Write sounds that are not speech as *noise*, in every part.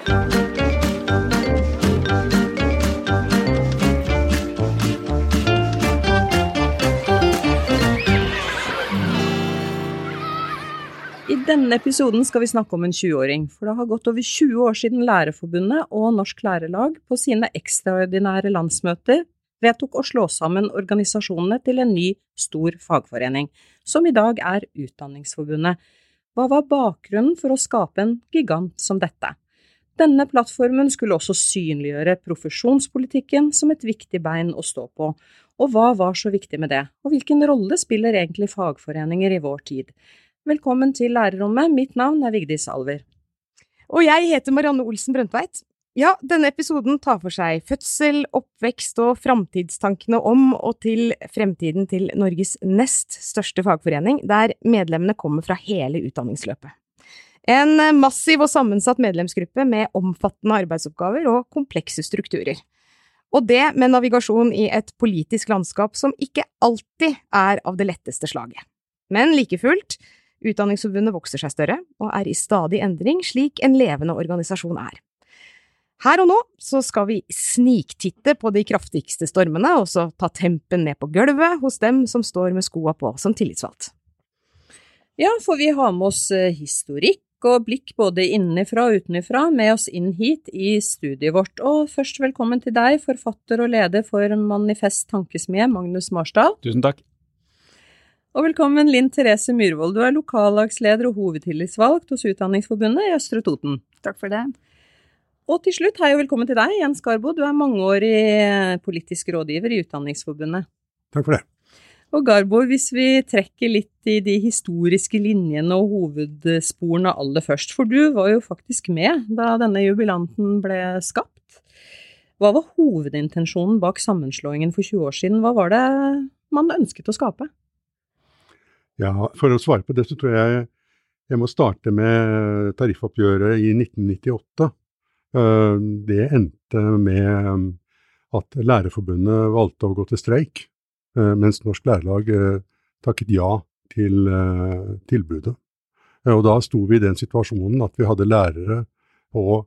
I denne episoden skal vi snakke om en 20-åring, for det har gått over 20 år siden Lærerforbundet og Norsk Lærerlag på sine ekstraordinære landsmøter vedtok å slå sammen organisasjonene til en ny, stor fagforening, som i dag er Utdanningsforbundet. Hva var bakgrunnen for å skape en gigant som dette? Denne plattformen skulle også synliggjøre profesjonspolitikken som et viktig bein å stå på, og hva var så viktig med det, og hvilken rolle spiller egentlig fagforeninger i vår tid? Velkommen til lærerrommet, mitt navn er Vigdis Alver. Og jeg heter Marianne Olsen Brøndtveit. Ja, denne episoden tar for seg fødsel, oppvekst og framtidstankene om og til fremtiden til Norges nest største fagforening, der medlemmene kommer fra hele utdanningsløpet. En massiv og sammensatt medlemsgruppe med omfattende arbeidsoppgaver og komplekse strukturer. Og det med navigasjon i et politisk landskap som ikke alltid er av det letteste slaget. Men like fullt, Utdanningsforbundet vokser seg større og er i stadig endring, slik en levende organisasjon er. Her og nå så skal vi sniktitte på de kraftigste stormene, og så ta tempen ned på gulvet hos dem som står med skoa på som tillitsvalgt. Ja, for vi har med oss eh, historikk og blikk både innenfra og utenfra med oss inn hit i studiet vårt. Og først velkommen til deg, forfatter og leder for Manifest Tankesmie, Magnus Marsdal. Tusen takk. Og velkommen Linn Therese Myhrvold, du er lokallagsleder og hovedtillitsvalgt hos Utdanningsforbundet i Østre Toten. Takk for det. Og til slutt, hei og velkommen til deg, Jens Garbo. Du er mangeårig politisk rådgiver i Utdanningsforbundet. Takk for det. Og Garbo, hvis vi trekker litt i de historiske linjene og hovedsporene aller først, for du var jo faktisk med da denne jubilanten ble skapt. Hva var hovedintensjonen bak sammenslåingen for 20 år siden? Hva var det man ønsket å skape? Ja, For å svare på det, så tror jeg jeg må starte med tariffoppgjøret i 1998. Eh, det endte med at Lærerforbundet valgte å gå til streik, mens Norsk Lærerlag eh, takket ja til tilbudet. Og da sto vi i den situasjonen at vi hadde lærere på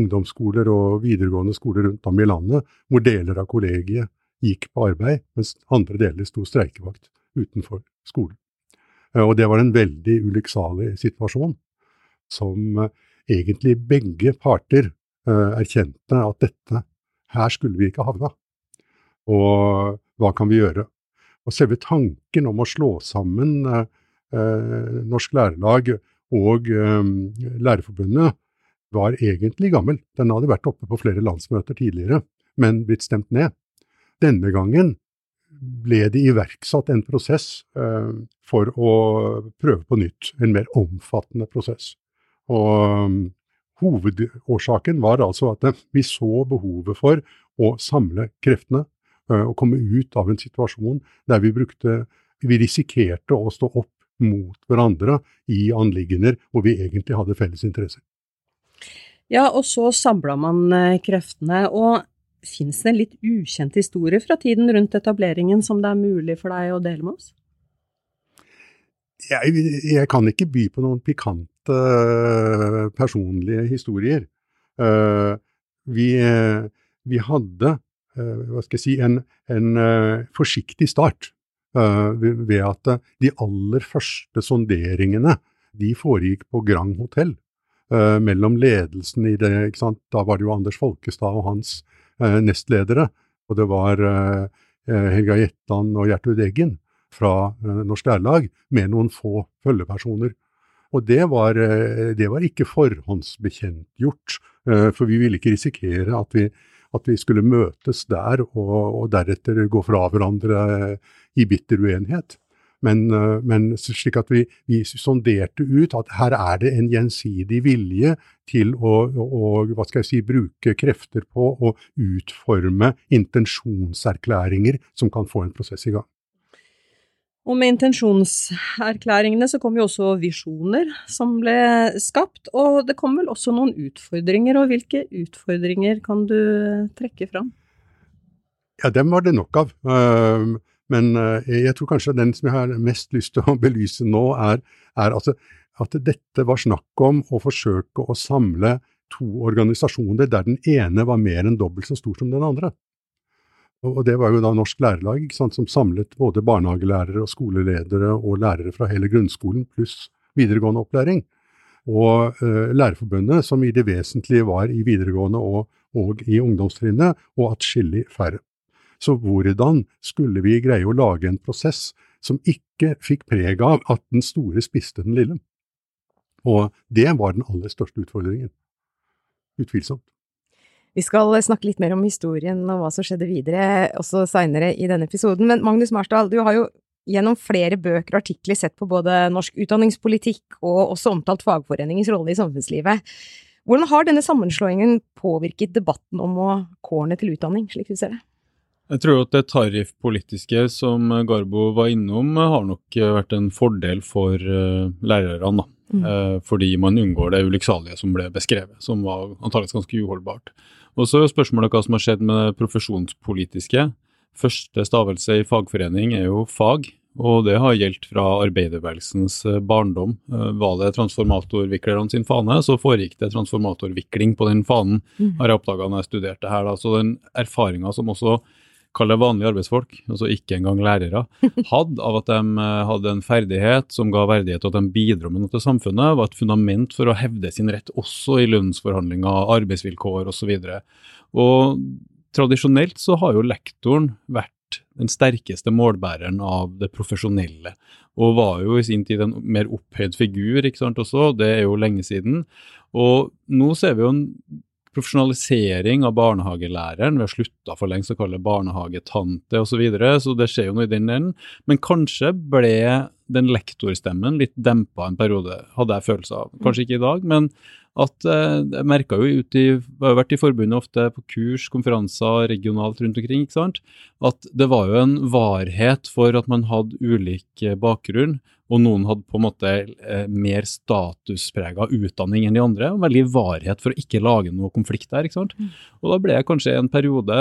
ungdomsskoler og videregående skoler rundt om i landet hvor deler av kollegiet gikk på arbeid, mens andre deler sto streikevakt utenfor skolen. Eh, og det var en veldig ulykksalig situasjon, som eh, egentlig begge parter eh, erkjente at dette, her skulle vi ikke havna. Og hva kan vi gjøre? Og selve tanken om å slå sammen Norsk Lærerlag og Lærerforbundet var egentlig gammel. Den hadde vært oppe på flere landsmøter tidligere, men blitt stemt ned. Denne gangen ble det iverksatt en prosess eh, for å prøve på nytt, en mer omfattende prosess. Og um, Hovedårsaken var altså at vi så behovet for å samle kreftene eh, og komme ut av en situasjon der vi brukte Vi risikerte å stå opp mot hverandre i anliggender hvor vi egentlig hadde felles interesser. Ja, og så samla man eh, kreftene. Og Fins det en litt ukjent historie fra tiden rundt etableringen som det er mulig for deg å dele med oss? Jeg, jeg kan ikke by på noen pikante uh, personlige historier. Vi, vi, hadde, hva skal jeg si, en, en forsiktig start ved, ved at de aller første sonderingene de foregikk på Grand Hotell. mellom ledelsen i det, ikke sant? da var det jo Anders Folkestad og hans Eh, nestledere. Og det var eh, eh, Helga Jetland og Gjertrud Eggen fra Norsk Lærerlag, med noen få følgepersoner. Og det var, det var ikke forhåndsbekjentgjort, for vi ville ikke risikere at vi, at vi skulle møtes der og, og, deretter gå fra hverandre i bitter uenighet. Men, eh, men slik at vi, vi, sonderte ut at her er det en gjensidig vilje til å, å hva skal jeg si, bruke krefter på å utforme intensjonserklæringer som kan få en prosess i gang. Og med intensjonserklæringene så kom jo også visjoner som ble skapt, og det kom vel også noen utfordringer. Og hvilke utfordringer kan du trekke fram? Ja, dem var det nok av. Men eh, jeg tror kanskje den som jeg har mest lyst til å belyse nå, er, er altså at dette var snakk om å forsøke å samle to organisasjoner der den ene var mer enn dobbelt så stor som den andre. Og det var jo da Norsk Lærerlag sant, som samlet både barnehagelærere og skoleledere og lærere fra hele grunnskolen pluss videregående opplæring. Og eh, Lærerforbundet, som i det vesentlige var i videregående og, og i ungdomstrinnet, og atskillig færre. Så hvordan skulle vi greie å lage en prosess som ikke fikk preg av at den store spiste den lille? Og det var den aller største utfordringen. Utvilsomt. Vi skal snakke litt mer om historien og hva som skjedde videre også seinere i denne episoden, men Magnus Marsdal, du har jo gjennom flere bøker og artikler sett på både norsk utdanningspolitikk og også omtalt fagforeningens rolle i samfunnslivet. Hvordan har denne sammenslåingen påvirket debatten om å kårene til utdanning, slik du ser det? Jeg tror at det tariffpolitiske som Garbo var innom, har nok vært en fordel for uh, lærerne. Mm. Fordi man unngår det ulykksalige som ble beskrevet, som var antakeligvis ganske uholdbart. Og så er spørsmålet hva som har skjedd med det profesjonspolitiske. Første stavelse i fagforening er jo fag, og det har gjeldt fra arbeiderbevegelsens eh, barndom. Eh, var det transformatorviklerne sin fane, så foregikk det transformatorvikling på den fanen, mm. har jeg oppdaga når jeg studerte her. Da. Så den erfaringa som også kall det vanlige arbeidsfolk, altså ikke engang lærere, *laughs* hadde av at de eh, hadde en ferdighet som ga verdighet, og at de bidro med noe til samfunnet, var et fundament for å hevde sin rett også i lønnsforhandlinger, arbeidsvilkår osv. Og, og tradisjonelt så har jo lektoren vært den sterkeste målbæreren av det profesjonelle, og var jo i sin tid en mer opphøyd figur, ikke sant også, det er jo lenge siden. Og nå ser vi jo en profesjonalisering av barnehagelæreren. Vi har slutta for lengst å kalle barnehagetante osv., så, videre, så det skjer jo noe i den enden. Men kanskje ble den lektorstemmen litt dempa en periode, hadde jeg følelse av. Kanskje ikke i dag, men at eh, jeg merka jo ut i Jeg har vært i forbundet ofte på kurs, konferanser regionalt rundt omkring, ikke sant. At det var jo en varhet for at man hadde ulik eh, bakgrunn, og noen hadde på en måte eh, mer statusprega utdanning enn de andre, og veldig varhet for å ikke lage noe konflikt der. ikke sant? Mm. Og da ble jeg kanskje en periode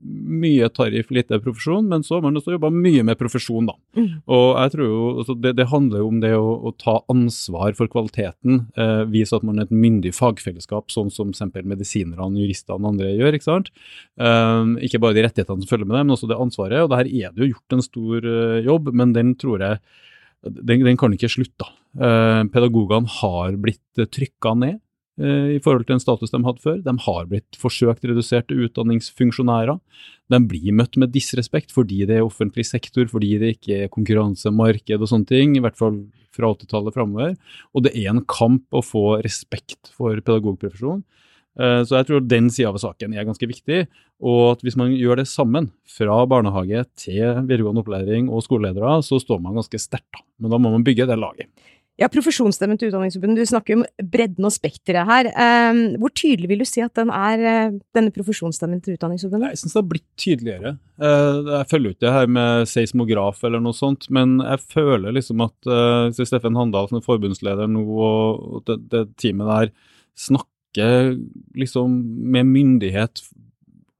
mye tariff, lite profesjon, men så har man også jobba mye med profesjon, da. Mm. Og jeg tror jo, altså det, det, handler jo om det å, å ta ansvar for kvaliteten, eh, vise at man er et myndig fagfellesskap, sånn som eksempel medisinerne, juristene og andre gjør. Ikke sant? Eh, ikke bare de rettighetene som følger med det, men også det ansvaret. Og det her er det jo gjort en stor eh, jobb, men den tror jeg den, den kan ikke slutte. Eh, pedagogene har blitt trykka ned Eh, i forhold til den status de hadde før. De har blitt forsøkt redusert til utdanningsfunksjonærer. De blir møtt med disrespekt fordi det er offentlig sektor, fordi det ikke er konkurransemarked og sånne ting, i hvert fall fra 80-tallet framover. Og det er en kamp å få respekt for pedagogprofesjonen. Eh, så jeg tror den sida av saken er ganske viktig, og at hvis man gjør det sammen, fra barnehage til videregående opplæring og skoleledere, så står man ganske sterkt. Men da må man bygge det laget. Ja, profesjonsstemmen til Utdanningsforbundet, du snakker om bredden og spekteret her. Eh, hvor tydelig vil du si at den er, eh, denne profesjonsstemmen til Utdanningsforbundet? Jeg syns det har blitt tydeligere. Eh, jeg følger ikke det her med seismograf eller noe sånt, men jeg føler liksom at uh, Steffen Handal som er forbundsleder nå, og det, det teamet der snakker liksom med myndighet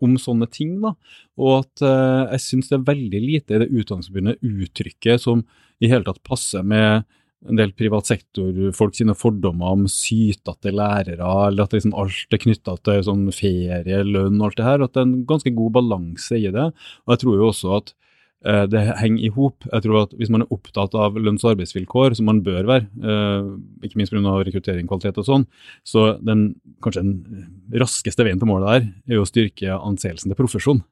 om sånne ting, da. Og at jeg syns det er veldig lite i det Utdanningsforbundet uttrykket som i hele tatt passer med en del privat sektor-folk sine fordommer om sytete lærere, eller at liksom alt er knytta til sånn ferie, lønn og alt det her. At det er en ganske god balanse i det. Og jeg tror jo også at eh, det henger i hop. Jeg tror at hvis man er opptatt av lønns- og arbeidsvilkår, som man bør være, eh, ikke minst pga. rekruttering, kvalitet og sånn, så den kanskje den raskeste veien til målet der er jo å styrke anseelsen til profesjon.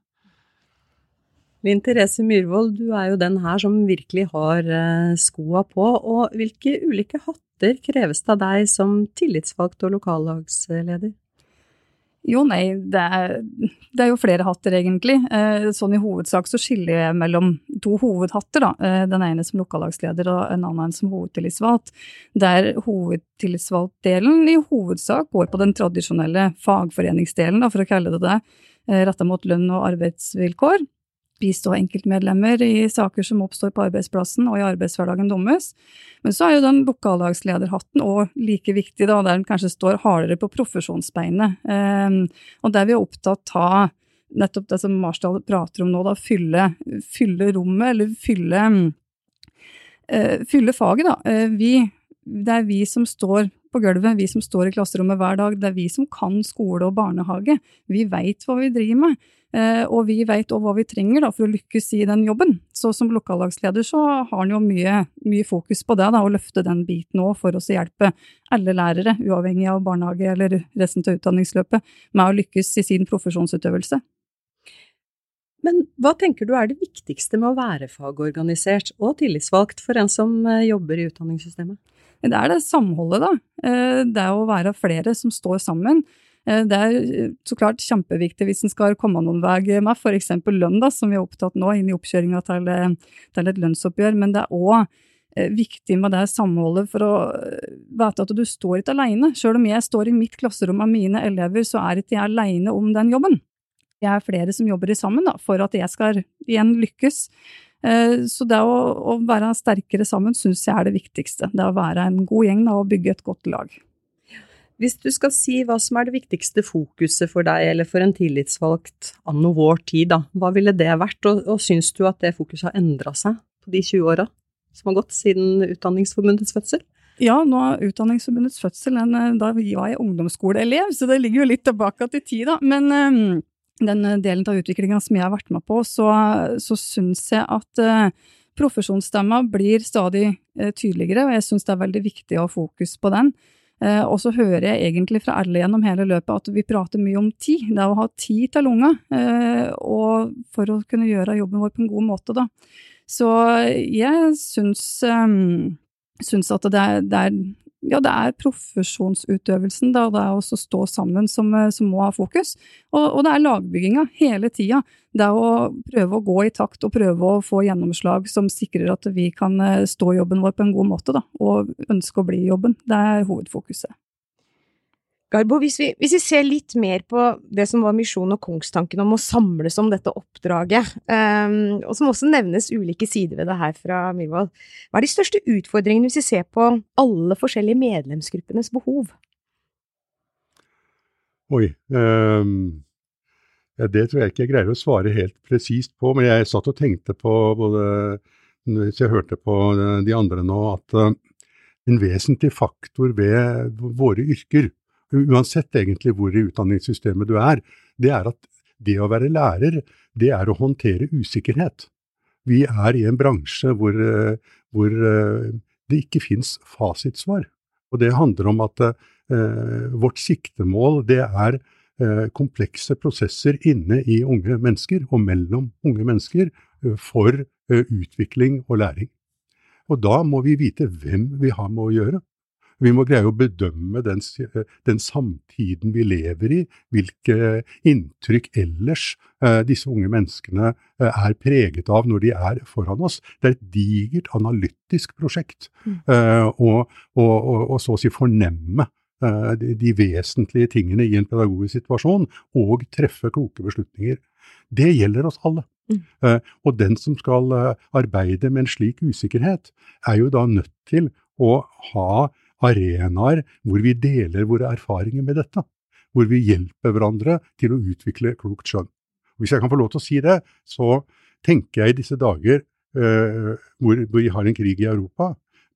Linn Therese Myhrvold, du er jo den her som virkelig har eh, skoa på. Og hvilke ulike hatter kreves det av deg som tillitsvalgt og lokallagsleder? Jo, nei, det er, det er, jo flere hatter, egentlig. Eh, sånn i hovedsak så skiller jeg mellom to hovedhatter, da. Eh, den ene som lokallagsleder og en annen som hovedtillitsvalgt. Der hovedtillitsvalgtdelen i hovedsak går på den tradisjonelle fagforeningsdelen, da, for å kalle det det, retta mot lønn og arbeidsvilkår bistå enkeltmedlemmer i saker som oppstår på arbeidsplassen og i arbeidshverdagen dommes. Men så er jo den lokallagslederhatten òg like viktig, da, der den kanskje står hardere på profesjonsbeinet. Um, og der vi er opptatt av nettopp det som Marsdal prater om nå, da, fylle, fylle rommet, eller fylle, uh, fylle faget, da. Uh, vi, det er vi som står på gulvet, vi som står i klasserommet hver dag. Det er vi som kan skole og barnehage. Vi veit hva vi driver med. Eh, og vi veit òg hva vi trenger da, for å lykkes i den jobben. Så som lokallagsleder så har han jo mye, mye fokus på det, da, å løfte den biten òg for oss å hjelpe alle lærere, uavhengig av barnehage eller resten av utdanningsløpet, med å lykkes i sin profesjonsutøvelse. Men hva tenker du er det viktigste med å være fagorganisert og tillitsvalgt for en som eh, jobber i utdanningssystemet? Det er det samholdet, da. Eh, det er å være flere som står sammen. Eh, det er så klart kjempeviktig hvis en skal komme noen vei med f.eks. lønn, da, som vi er opptatt nå inn i oppkjøringa til, til, et lønnsoppgjør. Men det er òg viktig med det samholdet for å vite at du står ikke alene. Selv om jeg står i mitt klasserom med mine elever, så er ikke jeg alene om den jobben jeg er flere som jobber sammen da, for at jeg skal igjen lykkes. Eh, så det å, å være sterkere sammen syns jeg er det viktigste. Det å være en god gjeng da, og bygge et godt lag. Hvis du skal si hva som er det viktigste fokuset for deg eller for en tillitsvalgt anno vår tid, da, hva ville det vært, og, og syns du at det fokuset har endra seg på de 20 åra som har gått siden Utdanningsforbundets fødsel? Ja, nå er Utdanningsforbundets fødsel eh, da var jeg ungdomsskoleelev, så det ligger jo litt tilbake til tid, da. Men um, den eh, delen av utviklinga som jeg har vært med på, så, så syns jeg at uh, profesjonsstemma blir stadig uh, tydeligere, og jeg syns det er veldig viktig å ha fokus på den. Uh, og så hører jeg egentlig fra alle gjennom hele løpet at vi prater mye om tid. Det er å ha tid til unga, og for å kunne gjøre jobben vår på en god måte, da. Så jeg syns, syns at det er, det er ja, det er profesjonsutøvelsen, da, det er å stå sammen som, eh, som, må ha fokus. Og, og det er lagbygginga hele tida. Det er å prøve å gå i takt og prøve å få gjennomslag som sikrer at vi kan eh, stå jobben vår på en god måte, da, og ønske å bli i jobben. Det er hovedfokuset. Garbo, hvis vi, hvis vi, ser litt mer på det som var misjonen og kongstanken om å samles om dette oppdraget, um, og som også nevnes ulike sider ved det her fra Myhrvold, hva er de største utfordringene hvis vi ser på alle forskjellige medlemsgruppenes behov? Oi, um, ja, det tror jeg ikke jeg greier å svare helt presist på, men jeg satt og tenkte på både hvis jeg hørte på de andre nå, at uh, en vesentlig faktor ved våre yrker uansett egentlig hvor i utdanningssystemet du er, det er at det å være lærer, det er å håndtere usikkerhet. Vi er i en bransje hvor, eh, hvor eh, det ikke finnes fasitsvar. Og det handler om at eh, vårt siktemål det er eh, komplekse prosesser inne i unge mennesker og mellom unge mennesker eh, for eh, utvikling og læring. Og da må vi vite hvem vi har med å gjøre. Vi må greie å bedømme den, den, samtiden vi lever i, hvilke inntrykk ellers eh, disse unge menneskene eh, er preget av når de er foran oss. Det er et digert analytisk prosjekt. Mm. Eh, å, å, å, å så å si fornemme eh, de, de, vesentlige tingene i en pedagogisk situasjon, og treffe kloke beslutninger. Det gjelder oss alle. Mm. Eh, og den som skal eh, arbeide med en slik usikkerhet, er jo da nødt til å ha arenaer hvor vi deler våre erfaringer med dette. Hvor vi hjelper hverandre til å utvikle klokt skjønn. Hvis jeg kan få lov til å si det, så tenker jeg i disse dager eh, hvor, vi har en krig i Europa,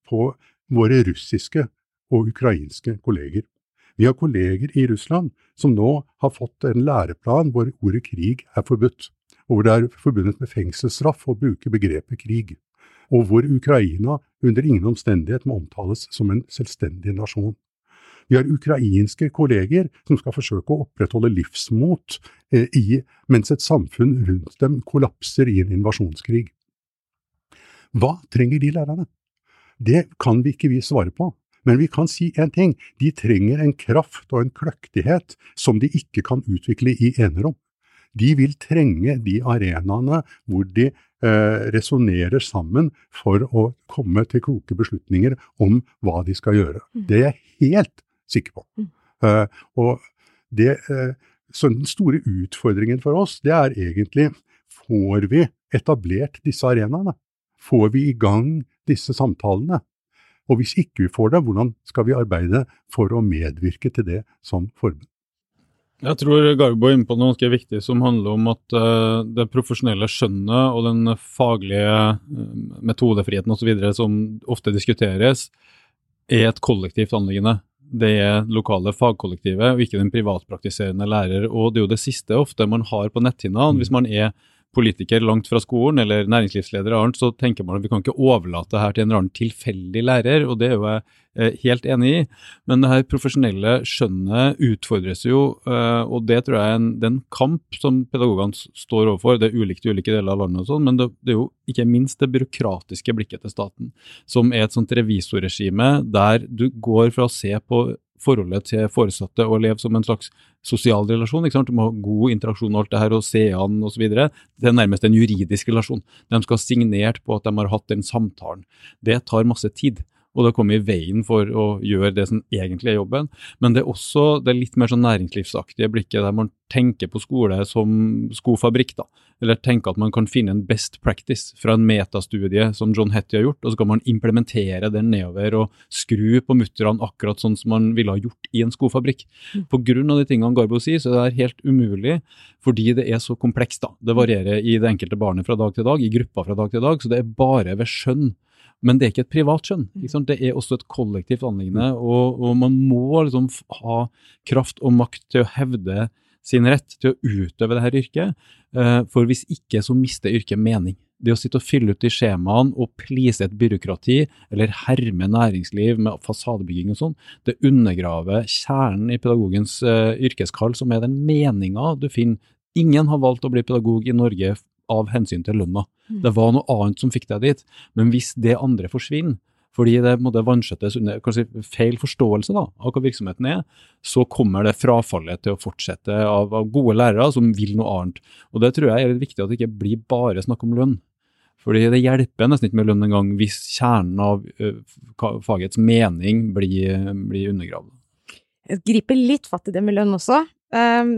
på våre russiske og ukrainske kolleger. Vi har kolleger i Russland som nå har fått en læreplan hvor ordet krig er forbudt, og hvor det er forbundet med fengselsstraff å bruke begrepet krig og hvor Ukraina under ingen omstendighet må omtales som en selvstendig nasjon. Vi har ukrainske kolleger som skal forsøke å opprettholde livsmot eh, i, mens et samfunn rundt dem kollapser i en invasjonskrig. Hva trenger de lærerne? Det kan vi ikke vi svare på. Men vi kan si én ting, de trenger en kraft og en kløktighet som de ikke kan utvikle i enerom. De vil trenge de arenaene hvor de eh, resonnerer sammen for å komme til kloke beslutninger om hva de skal gjøre. Mm. Det er jeg helt sikker på. Mm. Eh, og det, eh, så den store utfordringen for oss, det er egentlig får vi etablert disse arenaene? Får vi i gang disse samtalene? Og hvis ikke vi får det, hvordan skal vi arbeide for å medvirke til det som forbund? Jeg tror Garbo er inne på noe ganske viktig som handler om at uh, det profesjonelle skjønnet og den faglige uh, metodefriheten osv. som ofte diskuteres, er et kollektivt anliggende. det er lokale fagkollektivet, og ikke den privatpraktiserende lærer. Og det er jo det siste ofte man har på netthinna. Hvis man er politiker langt fra skolen eller næringslivsleder, annet, så tenker man at vi kan ikke overlate her til en eller annen tilfeldig lærer, og det er jo jeg eh, helt enig i. Men det her profesjonelle skjønnet utfordres jo, eh, og det tror jeg er en, det er en kamp som pedagogene står overfor. Det er ulikt i ulike deler av landet, og sånn, men det, det, er jo ikke minst det byråkratiske blikket til staten, som er et sånt revisorregime der du går fra å se på forholdet til foresatte og leve som en slags sosial relasjon. ikke sant? Du må ha god interaksjon og alt det her, og se an osv. Det er nærmest en juridisk relasjon. De skal ha signert på at de har hatt den samtalen. Det tar masse tid og det kommer i veien for å gjøre det som egentlig er jobben. Men det er også det litt mer sånn næringslivsaktige blikket der man tenker på skole som skofabrikk. da, Eller tenke at man kan finne en best practice fra en metastudie som John Hetty har gjort, og så kan man implementere den nedover og skru på mutterne akkurat sånn som man ville ha gjort i en skofabrikk. Mm. På grunn av de tingene Garbo sier, så er det helt umulig fordi det er så komplekst. da. Det varierer i det enkelte barnet fra dag til dag, i grupper fra dag til dag, så det er bare ved skjønn men det er ikke et privat skjønn. Det er også et kollektivt anliggende. Og, og, man må liksom ha kraft og makt til å hevde sin rett til å utøve dette yrket. Eh, for hvis ikke, så mister yrket mening. Det å sitte og fylle ut de skjemaene og please et byråkrati, eller herme næringsliv med fasadebygging og sånn, det undergraver kjernen i pedagogens uh, yrkeskall, som er den meninga du finner. Ingen har valgt å bli pedagog i Norge av hensyn til lønna. Mm. Det var noe annet som fikk deg dit. Men hvis det andre forsvinner, fordi det måtte vanskjøttes under si, feil forståelse da, av hva virksomheten er, så kommer det frafallet til å fortsette av, av, gode lærere som vil noe annet. Og Det tror jeg er viktig at det ikke blir bare snakk om lønn. Fordi Det hjelper nesten ikke med lønn engang hvis kjernen av fagets mening blir, blir undergravd. Jeg griper litt fatt i det med lønn også. Um,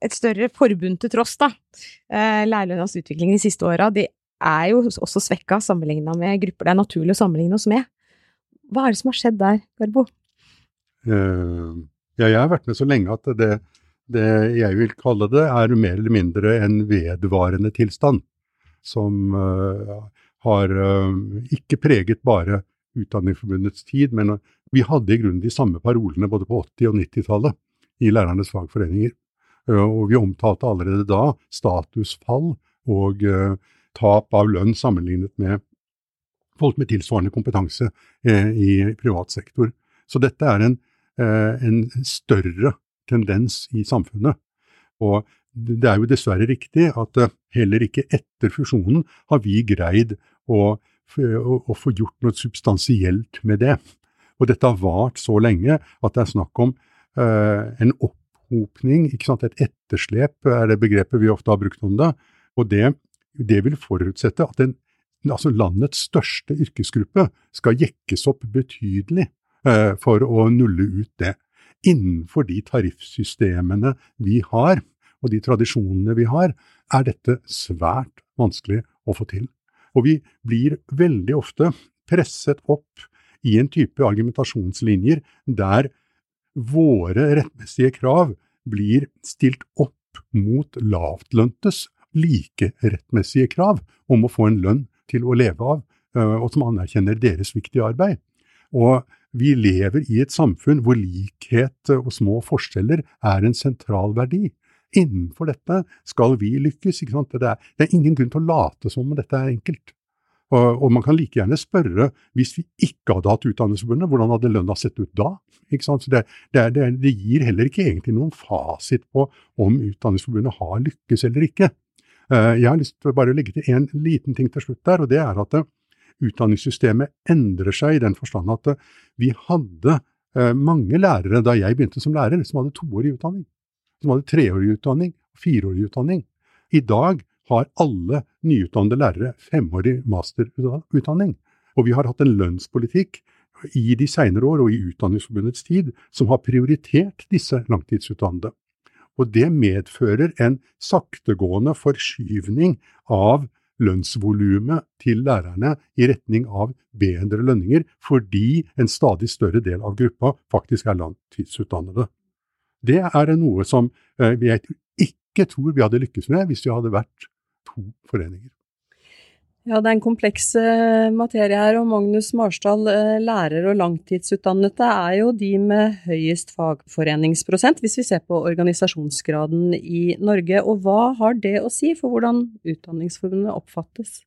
et større forbund til tross, da. Uh, Lærerlønnas utvikling de siste åra, de er jo også svekka sammenligna med grupper det er naturlig å sammenligne oss med. Hva er det som har skjedd der, Garbo? Uh, ja, jeg har vært med så lenge at det, det jeg vil kalle det, er mer eller mindre en vedvarende tilstand. Som uh, har uh, ikke preget bare Utdanningsforbundets tid, men vi hadde i grunnen de samme parolene både på 80- og 90-tallet i lærernes fagforeninger. Og vi omtalte allerede da statusfall og tap av lønn sammenlignet med folk med tilsvarende kompetanse uh, i privat sektor. Så dette er en, uh, en, større tendens i samfunnet. Og det er jo dessverre riktig at heller ikke etter fusjonen har vi greid å, å, å få gjort noe substansielt med det. Og dette har vart så lenge at det er snakk om Eh, en opphopning, et etterslep er det begrepet vi ofte har brukt om det. Og det, det vil forutsette at den, altså landets største yrkesgruppe skal jekkes opp betydelig eh, for å nulle ut det. Innenfor de tariffsystemene vi har, og de tradisjonene vi har, er dette svært vanskelig å få til. Og vi blir veldig ofte presset opp i en type argumentasjonslinjer der våre rettmessige krav blir stilt opp mot lavtløntes like rettmessige krav om å få en lønn til å leve av, eh, og som anerkjenner deres viktige arbeid. Og vi lever i et samfunn hvor likhet og små forskjeller er en sentral verdi. Innenfor dette skal vi lykkes. Det er, det, er, ingen grunn til å late som om dette er enkelt. Og, og, man kan like gjerne spørre, hvis vi ikke hadde hatt Utdanningsforbundet, hvordan hadde lønna sett ut da? Så det, det, det, gir heller ikke egentlig noen fasit på om Utdanningsforbundet har lykkes eller ikke. Eh, jeg har lyst til å bare legge til en liten ting til slutt der, og det er at eh, utdanningssystemet endrer seg i den forstand at eh, vi hadde mange lærere da jeg begynte som lærer, som hadde toårig utdanning. Som hadde treårig utdanning og fireårig utdanning. I dag har alle nyutdannede lærere femårig masterutdanning. Og vi har hatt en lønnspolitikk i de senere år og i Utdanningsforbundets tid som har prioritert disse langtidsutdannede. Og det medfører en saktegående forskyvning av lønnsvolumet til lærerne i retning av bedre lønninger, fordi en stadig større del av gruppa faktisk er langtidsutdannede. Det er noe som eh, jeg ikke tror vi hadde lykkes med hvis vi hadde vært to foreninger. Ja, det er en kompleks uh, materie her, og Magnus Marsdal, uh, lærer og langtidsutdannede er jo de med høyest fagforeningsprosent, hvis vi ser på organisasjonsgraden i Norge. Og hva har det å si for hvordan Utdanningsforbundet oppfattes?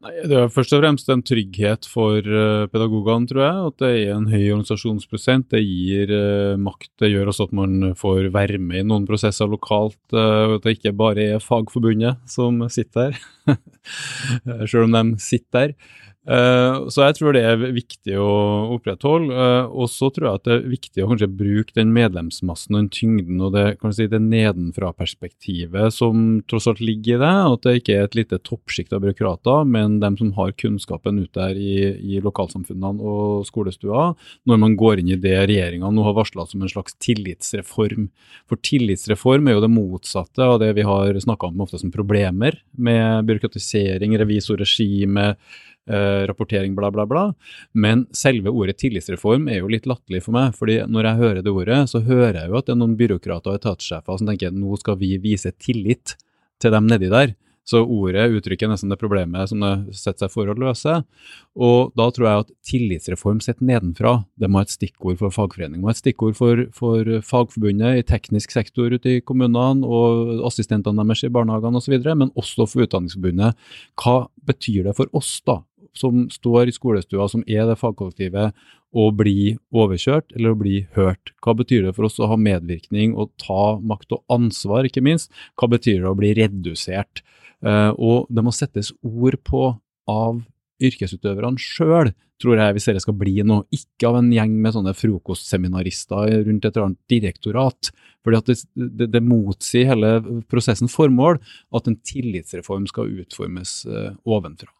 Nei, Det er først og fremst en trygghet for uh, pedagogene, tror jeg. At det er en høy organisasjonsprosent. Det gir uh, makt. Det gjør også at man får være med i noen prosesser lokalt. Uh, at det ikke bare er Fagforbundet som sitter der, *laughs* selv om de sitter der. Eh, så jeg tror det er viktig å opprettholde. Uh, og så tror jeg at det er viktig å kanskje bruke den medlemsmassen og den tyngden og det, si, det nedenfra-perspektivet som tross alt ligger i det. At det ikke er et lite toppsjikt av byråkrater, men dem som har kunnskapen ute der i, i lokalsamfunnene og skolestua, når man går inn i det regjeringa nå har varsla som en slags tillitsreform. For tillitsreform er jo det motsatte av det vi har snakka om ofte som problemer, med byråkratisering, revisorregime eh, rapportering, bla, bla, bla. Men selve ordet tillitsreform er jo litt latterlig for meg. fordi når jeg hører det ordet, så hører jeg jo at det er noen byråkrater og etatssjefer som tenker nå skal vi vise tillit til dem nedi der. Så ordet uttrykker nesten det problemet som det setter seg for å løse. Og da tror jeg at tillitsreform sett nedenfra, det må ha et stikkord for fagforening. Det må ha et stikkord for, for Fagforbundet i teknisk sektor ute i kommunene og assistentene deres i barnehagene osv., men også for Utdanningsforbundet. Hva betyr det for oss, da? Som står i skolestua, som er det fagkollektivet, å bli overkjørt eller å bli hørt? Hva betyr det for oss å ha medvirkning og ta makt og ansvar, ikke minst? Hva betyr det å bli redusert? Uh, og det må settes ord på av yrkesutøverne sjøl, tror jeg, hvis dette skal bli noe. Ikke av en gjeng med sånne frokostseminarister rundt et eller annet direktorat. Fordi det, det, det motsier hele prosessens formål at en tillitsreform skal utformes uh, ovenfra.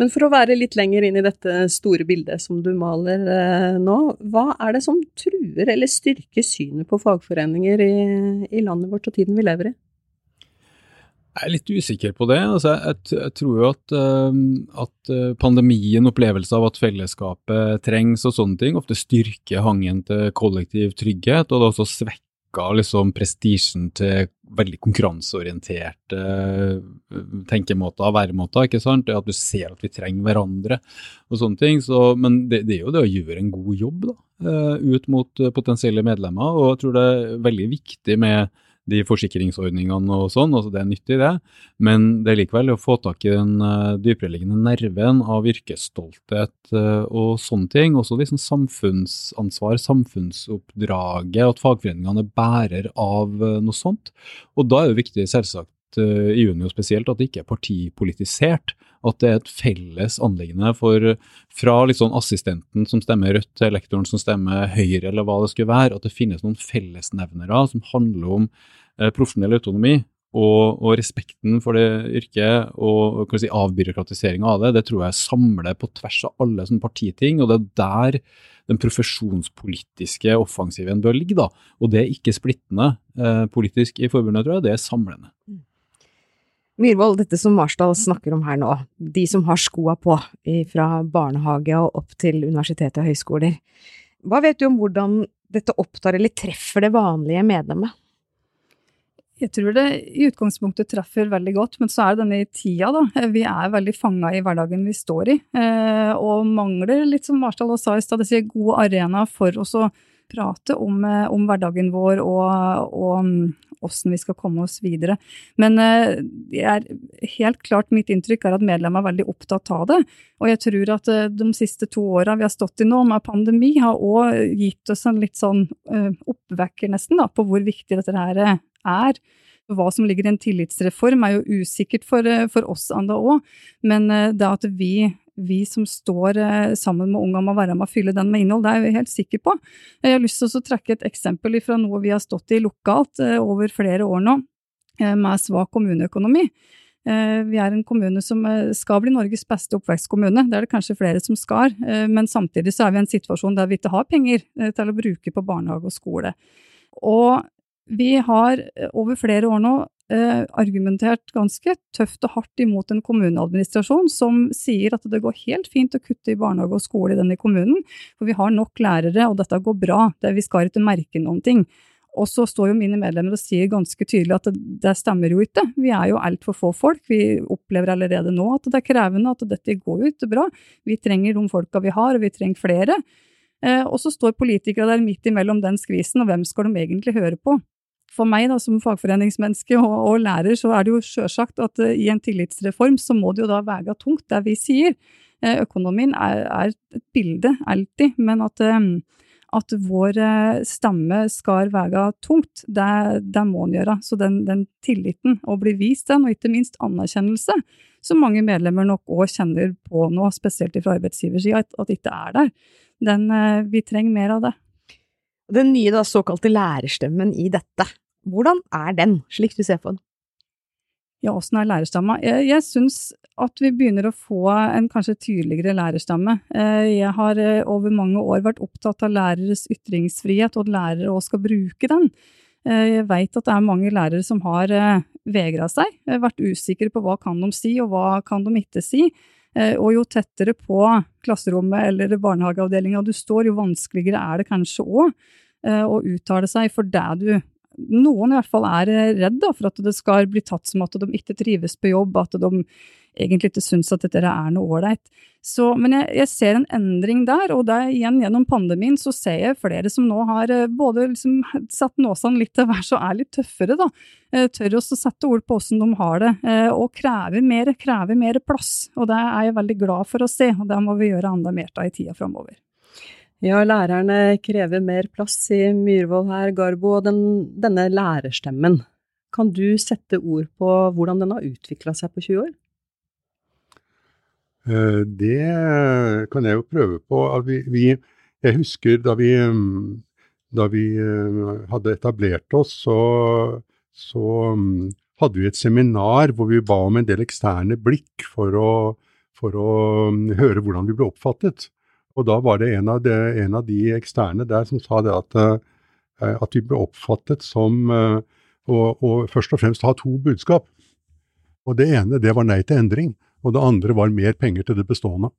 Men for å være litt lenger inn i dette store bildet som du maler eh, nå, hva er det som truer eller styrker synet på fagforeninger i, i landet vårt og tiden vi lever i? Jeg er litt usikker på det. Altså, jeg, jeg, tror jo at, uh, at, eh, pandemien, opplevelsen av at fellesskapet trengs og sånne ting, ofte styrker hangen til kollektiv trygghet, og det også svekker svekka liksom prestisjen til veldig konkurranseorienterte uh, tenkemåter væremåter. ikke sant? At du ser at vi trenger hverandre og sånne ting. Så, men det, det, er jo det å gjøre en god jobb da, uh, ut mot uh, potensielle medlemmer. Og jeg tror det er veldig viktig med de forsikringsordningene og sånn, altså det er nyttig det, men det er likevel å få tak i den uh, dypereliggende nerven av yrkesstolthet uh, og sånne ting. Også liksom samfunnsansvar, samfunnsoppdraget, at fagforeningene er bærer av uh, noe sånt. Og da er det viktig selvsagt i Unio spesielt at det ikke er partipolitisert. At det er et felles anliggende for fra liksom assistenten som stemmer rødt til lektoren som stemmer høyre, eller hva det skulle være, at det finnes noen fellesnevnere som handler om Eh, profesjonell autonomi og, og, respekten for det yrket og si, avbyråkratiseringa av det, det tror jeg samler på tvers av alle sånne partiting. og Det er der den profesjonspolitiske offensiven bør ligge. da, Og det er ikke splittende eh, politisk i forbundet, tror jeg, det er samlende. Mm. Myhrvold, dette som Marsdal snakker om her nå, de som har skoa på fra barnehage og opp til universitet og høyskoler, hva vet du om hvordan dette opptar eller treffer det vanlige medlemmet? Jeg tror det i utgangspunktet treffer veldig godt, men så er det denne tida, da. Vi er veldig fanga i hverdagen vi står i, eh, og mangler, litt som Marstall sa i stad, disse gode arenaer for oss å prate om, eh, om hverdagen vår og, og åssen vi skal komme oss videre. Men eh, er, helt klart mitt inntrykk er at medlemmer er veldig opptatt av det. Og jeg tror at de siste to åra vi har stått i nå, med pandemi, har òg gitt oss en litt sånn oppvekker, nesten, da, på hvor viktig dette her er er. Hva som ligger i en tillitsreform er jo usikkert for, eh, for oss andre òg, men eh, det at vi, vi som står eh, sammen med unga må være med å fylle den med innhold, det er jeg helt sikker på. Jeg har lyst til å trekke et eksempel fra noe vi har stått i lokalt over flere år nå, med svak kommuneøkonomi. Vi er en kommune som skal bli Norges beste oppvekstkommune, det er det kanskje flere som skal, men samtidig så er vi i en situasjon der vi ikke har penger til å bruke på barnehage og skole. Og vi har eh, over flere år nå eh, argumentert ganske tøft og hardt imot en kommuneadministrasjon som sier at det går helt fint å kutte i barnehage og skole i denne kommunen, for vi har nok lærere, og dette går bra, vi skal ikke merke noen ting. Og så står jo mine medlemmer og sier ganske tydelig at det, det stemmer jo ikke. Vi er jo altfor få folk. Vi opplever allerede nå at det er krevende, at dette går jo ikke bra. Vi trenger de folka vi har, og vi trenger flere. Eh, og så står politikere der midt imellom den skvisen, og hvem skal de egentlig høre på? For meg da, som fagforeningsmenneske og, og lærer, så er det jo sjølsagt at uh, i en tillitsreform så må det jo da veie tungt, det vi sier. Uh, økonomien er, er, et bilde, alltid, men at, uh, at vår stemme skal veie tungt, det, det, må den gjøre. Så den, den, tilliten, å bli vist den, og ikke minst anerkjennelse, som mange medlemmer nok òg kjenner på nå, spesielt fra arbeidsgiversida, at, at ikke er der, den, vi trenger mer av det. Den nye da, såkalte lærerstemmen i dette, hvordan er den, slik du ser på den? Ja, åssen er lærerstamma? Jeg, jeg syns at vi begynner å få en kanskje tydeligere lærerstamme. Eh, jeg har eh, over mange år vært opptatt av læreres ytringsfrihet, og at lærere òg skal bruke den. Eh, jeg veit at det er mange lærere som har vegra seg, vært usikre på hva kan de si, og hva kan de ikke si. Og jo tettere på klasserommet eller barnehageavdelinga du står, jo vanskeligere er det kanskje òg å uttale seg for det du noen i hvert fall er eh, redd for at det skal bli tatt som at de ikke trives på jobb, at de egentlig ikke syns at dette er noe ålreit. Men jeg, jeg, ser en endring der, og der, igjen gjennom pandemien så ser jeg flere som nå har eh, både liksom satt nåsene litt til værs og er litt tøffere, da. Eh, tør også å sette ord på åssen de har det, og krever mer, krever mer plass. Og det er jeg veldig glad for å se, og det må vi gjøre enda mer av i tida framover. Ja, lærerne krever mer plass i Myhrvold her, Garbo, og den, denne lærerstemmen. Kan du sette ord på hvordan den har utvikla seg på 20 år? Eh, det kan jeg jo prøve på. Vi, vi, jeg husker da vi, da vi, eh, hadde etablert oss, så, så, hadde vi et seminar hvor vi ba om en del eksterne blikk for å, for å høre hvordan vi ble oppfattet. Og da var det en av, de, en av de eksterne der som sa det at, uh, at vi ble oppfattet som å, å, først og fremst ha to budskap. Og det ene det var nei til endring, og det andre var mer penger til det bestående.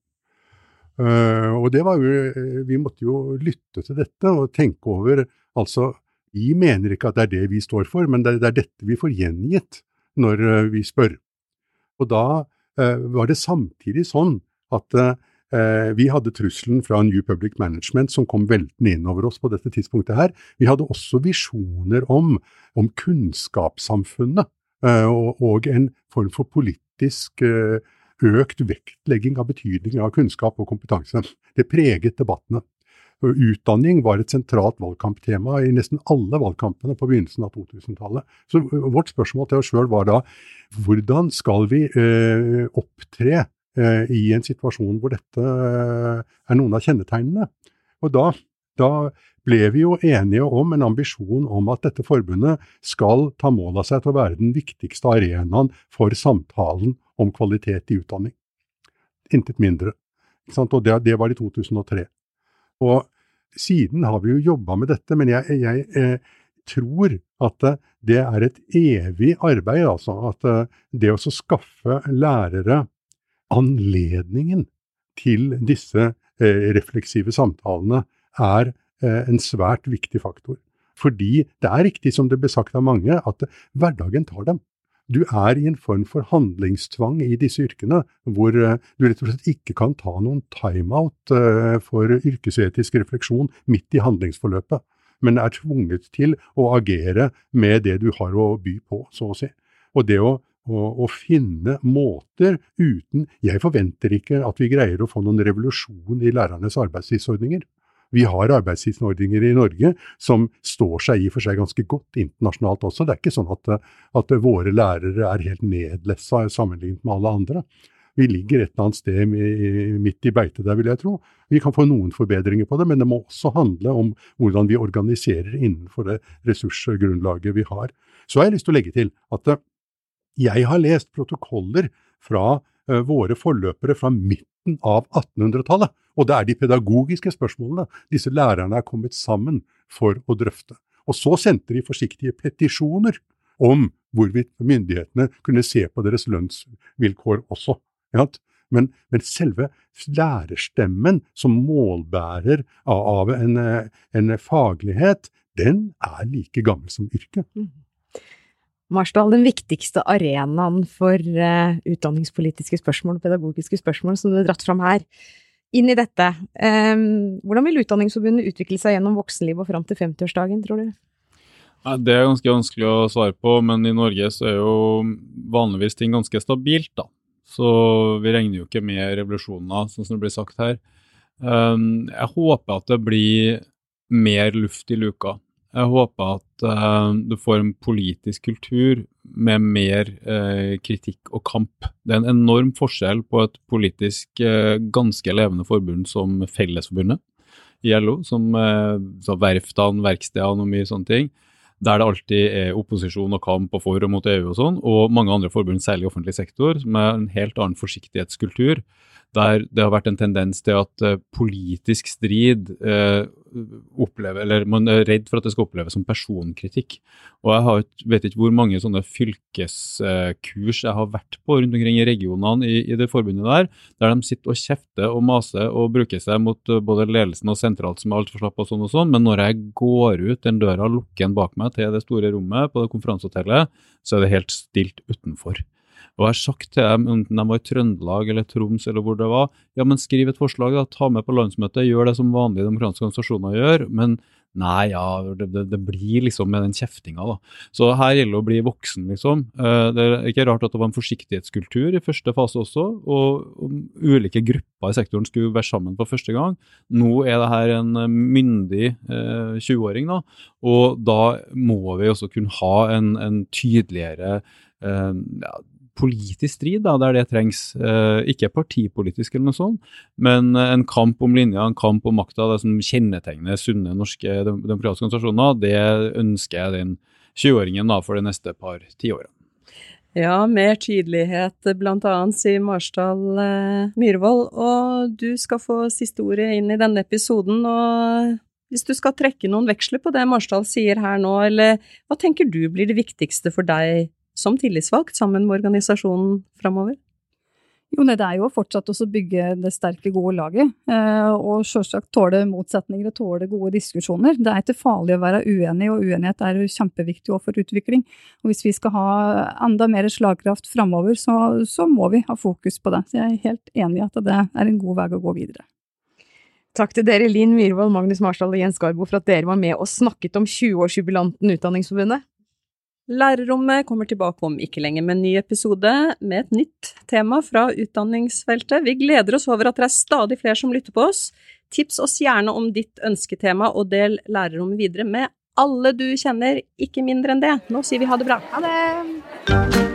Uh, og det var jo, Vi måtte jo lytte til dette og tenke over altså, Vi mener ikke at det er det vi står for, men det, er dette vi får gjengitt når vi spør. Og da var det samtidig sånn at Eh, vi hadde trusselen fra New Public Management som kom veltende inn over oss på dette tidspunktet her. Vi hadde også visjoner om, om kunnskapssamfunnet eh, og, og, en form for politisk eh, økt vektlegging av betydningen av kunnskap og kompetanse. Det preget debattene. Utdanning var et sentralt valgkamptema i nesten alle valgkampene på begynnelsen av 2000-tallet. Så vårt spørsmål til oss sjøl var da hvordan skal vi eh, opptre Eh, i en situasjon hvor dette eh, er noen av kjennetegnene. Og da, da ble vi jo enige om en ambisjon om at dette forbundet skal ta mål av seg til å være den viktigste arenaen for samtalen om kvalitet i utdanning. Intet mindre. Og det, det, var i 2003. Og siden har vi jo jobba med dette, men jeg, jeg eh, tror at det er et evig arbeid. altså At det å skaffe lærere anledningen til disse eh, refleksive samtalene er eh, en svært viktig faktor. Fordi det er riktig som det ble sagt av mange, at hverdagen tar dem. Du er i en form for handlingstvang i disse yrkene, hvor eh, du rett og slett ikke kan ta noen timeout for yrkesetisk refleksjon midt i handlingsforløpet, men er tvunget til å agere med det du har å by på, så å si. Og det å å, finne måter uten Jeg forventer ikke at vi greier å få noen revolusjon i lærernes arbeidstidsordninger. Vi har arbeidstidsordninger i Norge som står seg i og for seg ganske godt internasjonalt også. Det er ikke sånn at, at våre lærere er helt nedlessa sammenlignet med alle andre. Vi ligger et eller annet sted midt i beitet der, vil jeg tro. Vi kan få noen forbedringer på det, men det må også handle om hvordan vi organiserer innenfor det ressursgrunnlaget vi har. Så har jeg lyst til å legge til at jeg har lest protokoller fra uh, våre forløpere fra midten av 1800-tallet, og det er de pedagogiske spørsmålene disse lærerne er kommet sammen for å drøfte. Og så sendte de forsiktige petisjoner om hvorvidt myndighetene kunne se på deres lønnsvilkår også. Men, men, selve lærerstemmen som målbærer av en, en, faglighet, den er like gammel som yrket. Marsdal, den viktigste arenaen for uh, utdanningspolitiske spørsmål og pedagogiske spørsmål som du har dratt fram her, inn i dette. Um, hvordan vil Utdanningsforbundet utvikle seg gjennom voksenlivet og fram til 50-årsdagen, tror du? Nei, det er ganske vanskelig å svare på, men i Norge så er jo vanligvis ting ganske stabilt, da. Så vi regner jo ikke med revolusjoner, sånn som det blir sagt her. Um, jeg håper at det blir mer luft i luka. Jeg håper at uh, du får en politisk kultur med mer uh, kritikk og kamp. Det er en enorm forskjell på et politisk uh, ganske levende forbund som Fellesforbundet i LO, som verftene, verkstedene og mye sånne ting, der det alltid er opposisjon og kamp og for og mot EU og sånn, og mange andre forbund, særlig i offentlig sektor, som er en helt annen forsiktighetskultur der det har vært en tendens til at uh, politisk strid uh, opplever, eller man er redd for at det skal oppleves som personkritikk. Og jeg har, vet ikke hvor mange sånne fylkeskurs jeg har vært på rundt omkring i regionene i, i, det forbundet der, der de sitter og kjefter og maser og bruker seg mot uh, både ledelsen og sentralt som er altfor slapp og sånn og sånn, men når jeg går ut den døra, lukker den bak meg til det store rommet på det konferansehotellet, så er det helt stilt utenfor. Og jeg har sagt til dem, enten de var i Trøndelag eller Troms eller hvor det var, ja, men skriv et forslag, da, ta med på landsmøtet, gjør det som vanlige demokratiske organisasjoner gjør. men Nei, ja, det, det, det, blir liksom med den kjeftinga, da. Så her gjelder det å bli voksen, liksom. Eh, det er ikke rart at det var en forsiktighetskultur i første fase også, og, ulike grupper i sektoren skulle være sammen for første gang. Nå er det her en myndig eh, 20-åring, da, og da må vi også kunne ha en, en tydeligere Uh, ja, politisk strid da, der det trengs. Eh, ikke partipolitisk eller noe sånt, men en kamp om linja, en kamp om makta, det som kjennetegner sunne norske demokratiske organisasjoner, det ønsker jeg den 20-åringen for de neste par tiårene. Ja, mer tydelighet blant annet, sier Marsdal eh, Myhrvold. Og du skal få siste ordet inn i denne episoden. og hvis du skal trekke noen veksler på det Marsdal sier her nå, eller hva tenker du blir det viktigste for deg som tillitsvalgt sammen med organisasjonen framover? Jo, nei, Det er jo fortsatt å bygge det sterke, gode laget. Eh, og selvsagt tåle motsetninger og tåle gode diskusjoner. Det er ikke farlig å være uenig, og uenighet er kjempeviktig kjempeviktig for utvikling. Og Hvis vi skal ha enda mer slagkraft framover, så, så, må vi ha fokus på det. Så jeg er helt enig i at det er en god vei å gå videre. Takk til dere Linn Myhrvold, Magnus Marsdal og Jens Garbo for at dere var med og snakket om 20-årsjubilanten Utdanningsforbundet. Lærerrommet kommer tilbake om ikke lenge med en ny episode med et nytt tema fra utdanningsfeltet. Vi gleder oss over at det er stadig flere som lytter på oss. Tips oss gjerne om ditt ønsketema, og del lærerrommet videre med alle du kjenner, ikke mindre enn det. Nå sier vi ha det bra. Ha det!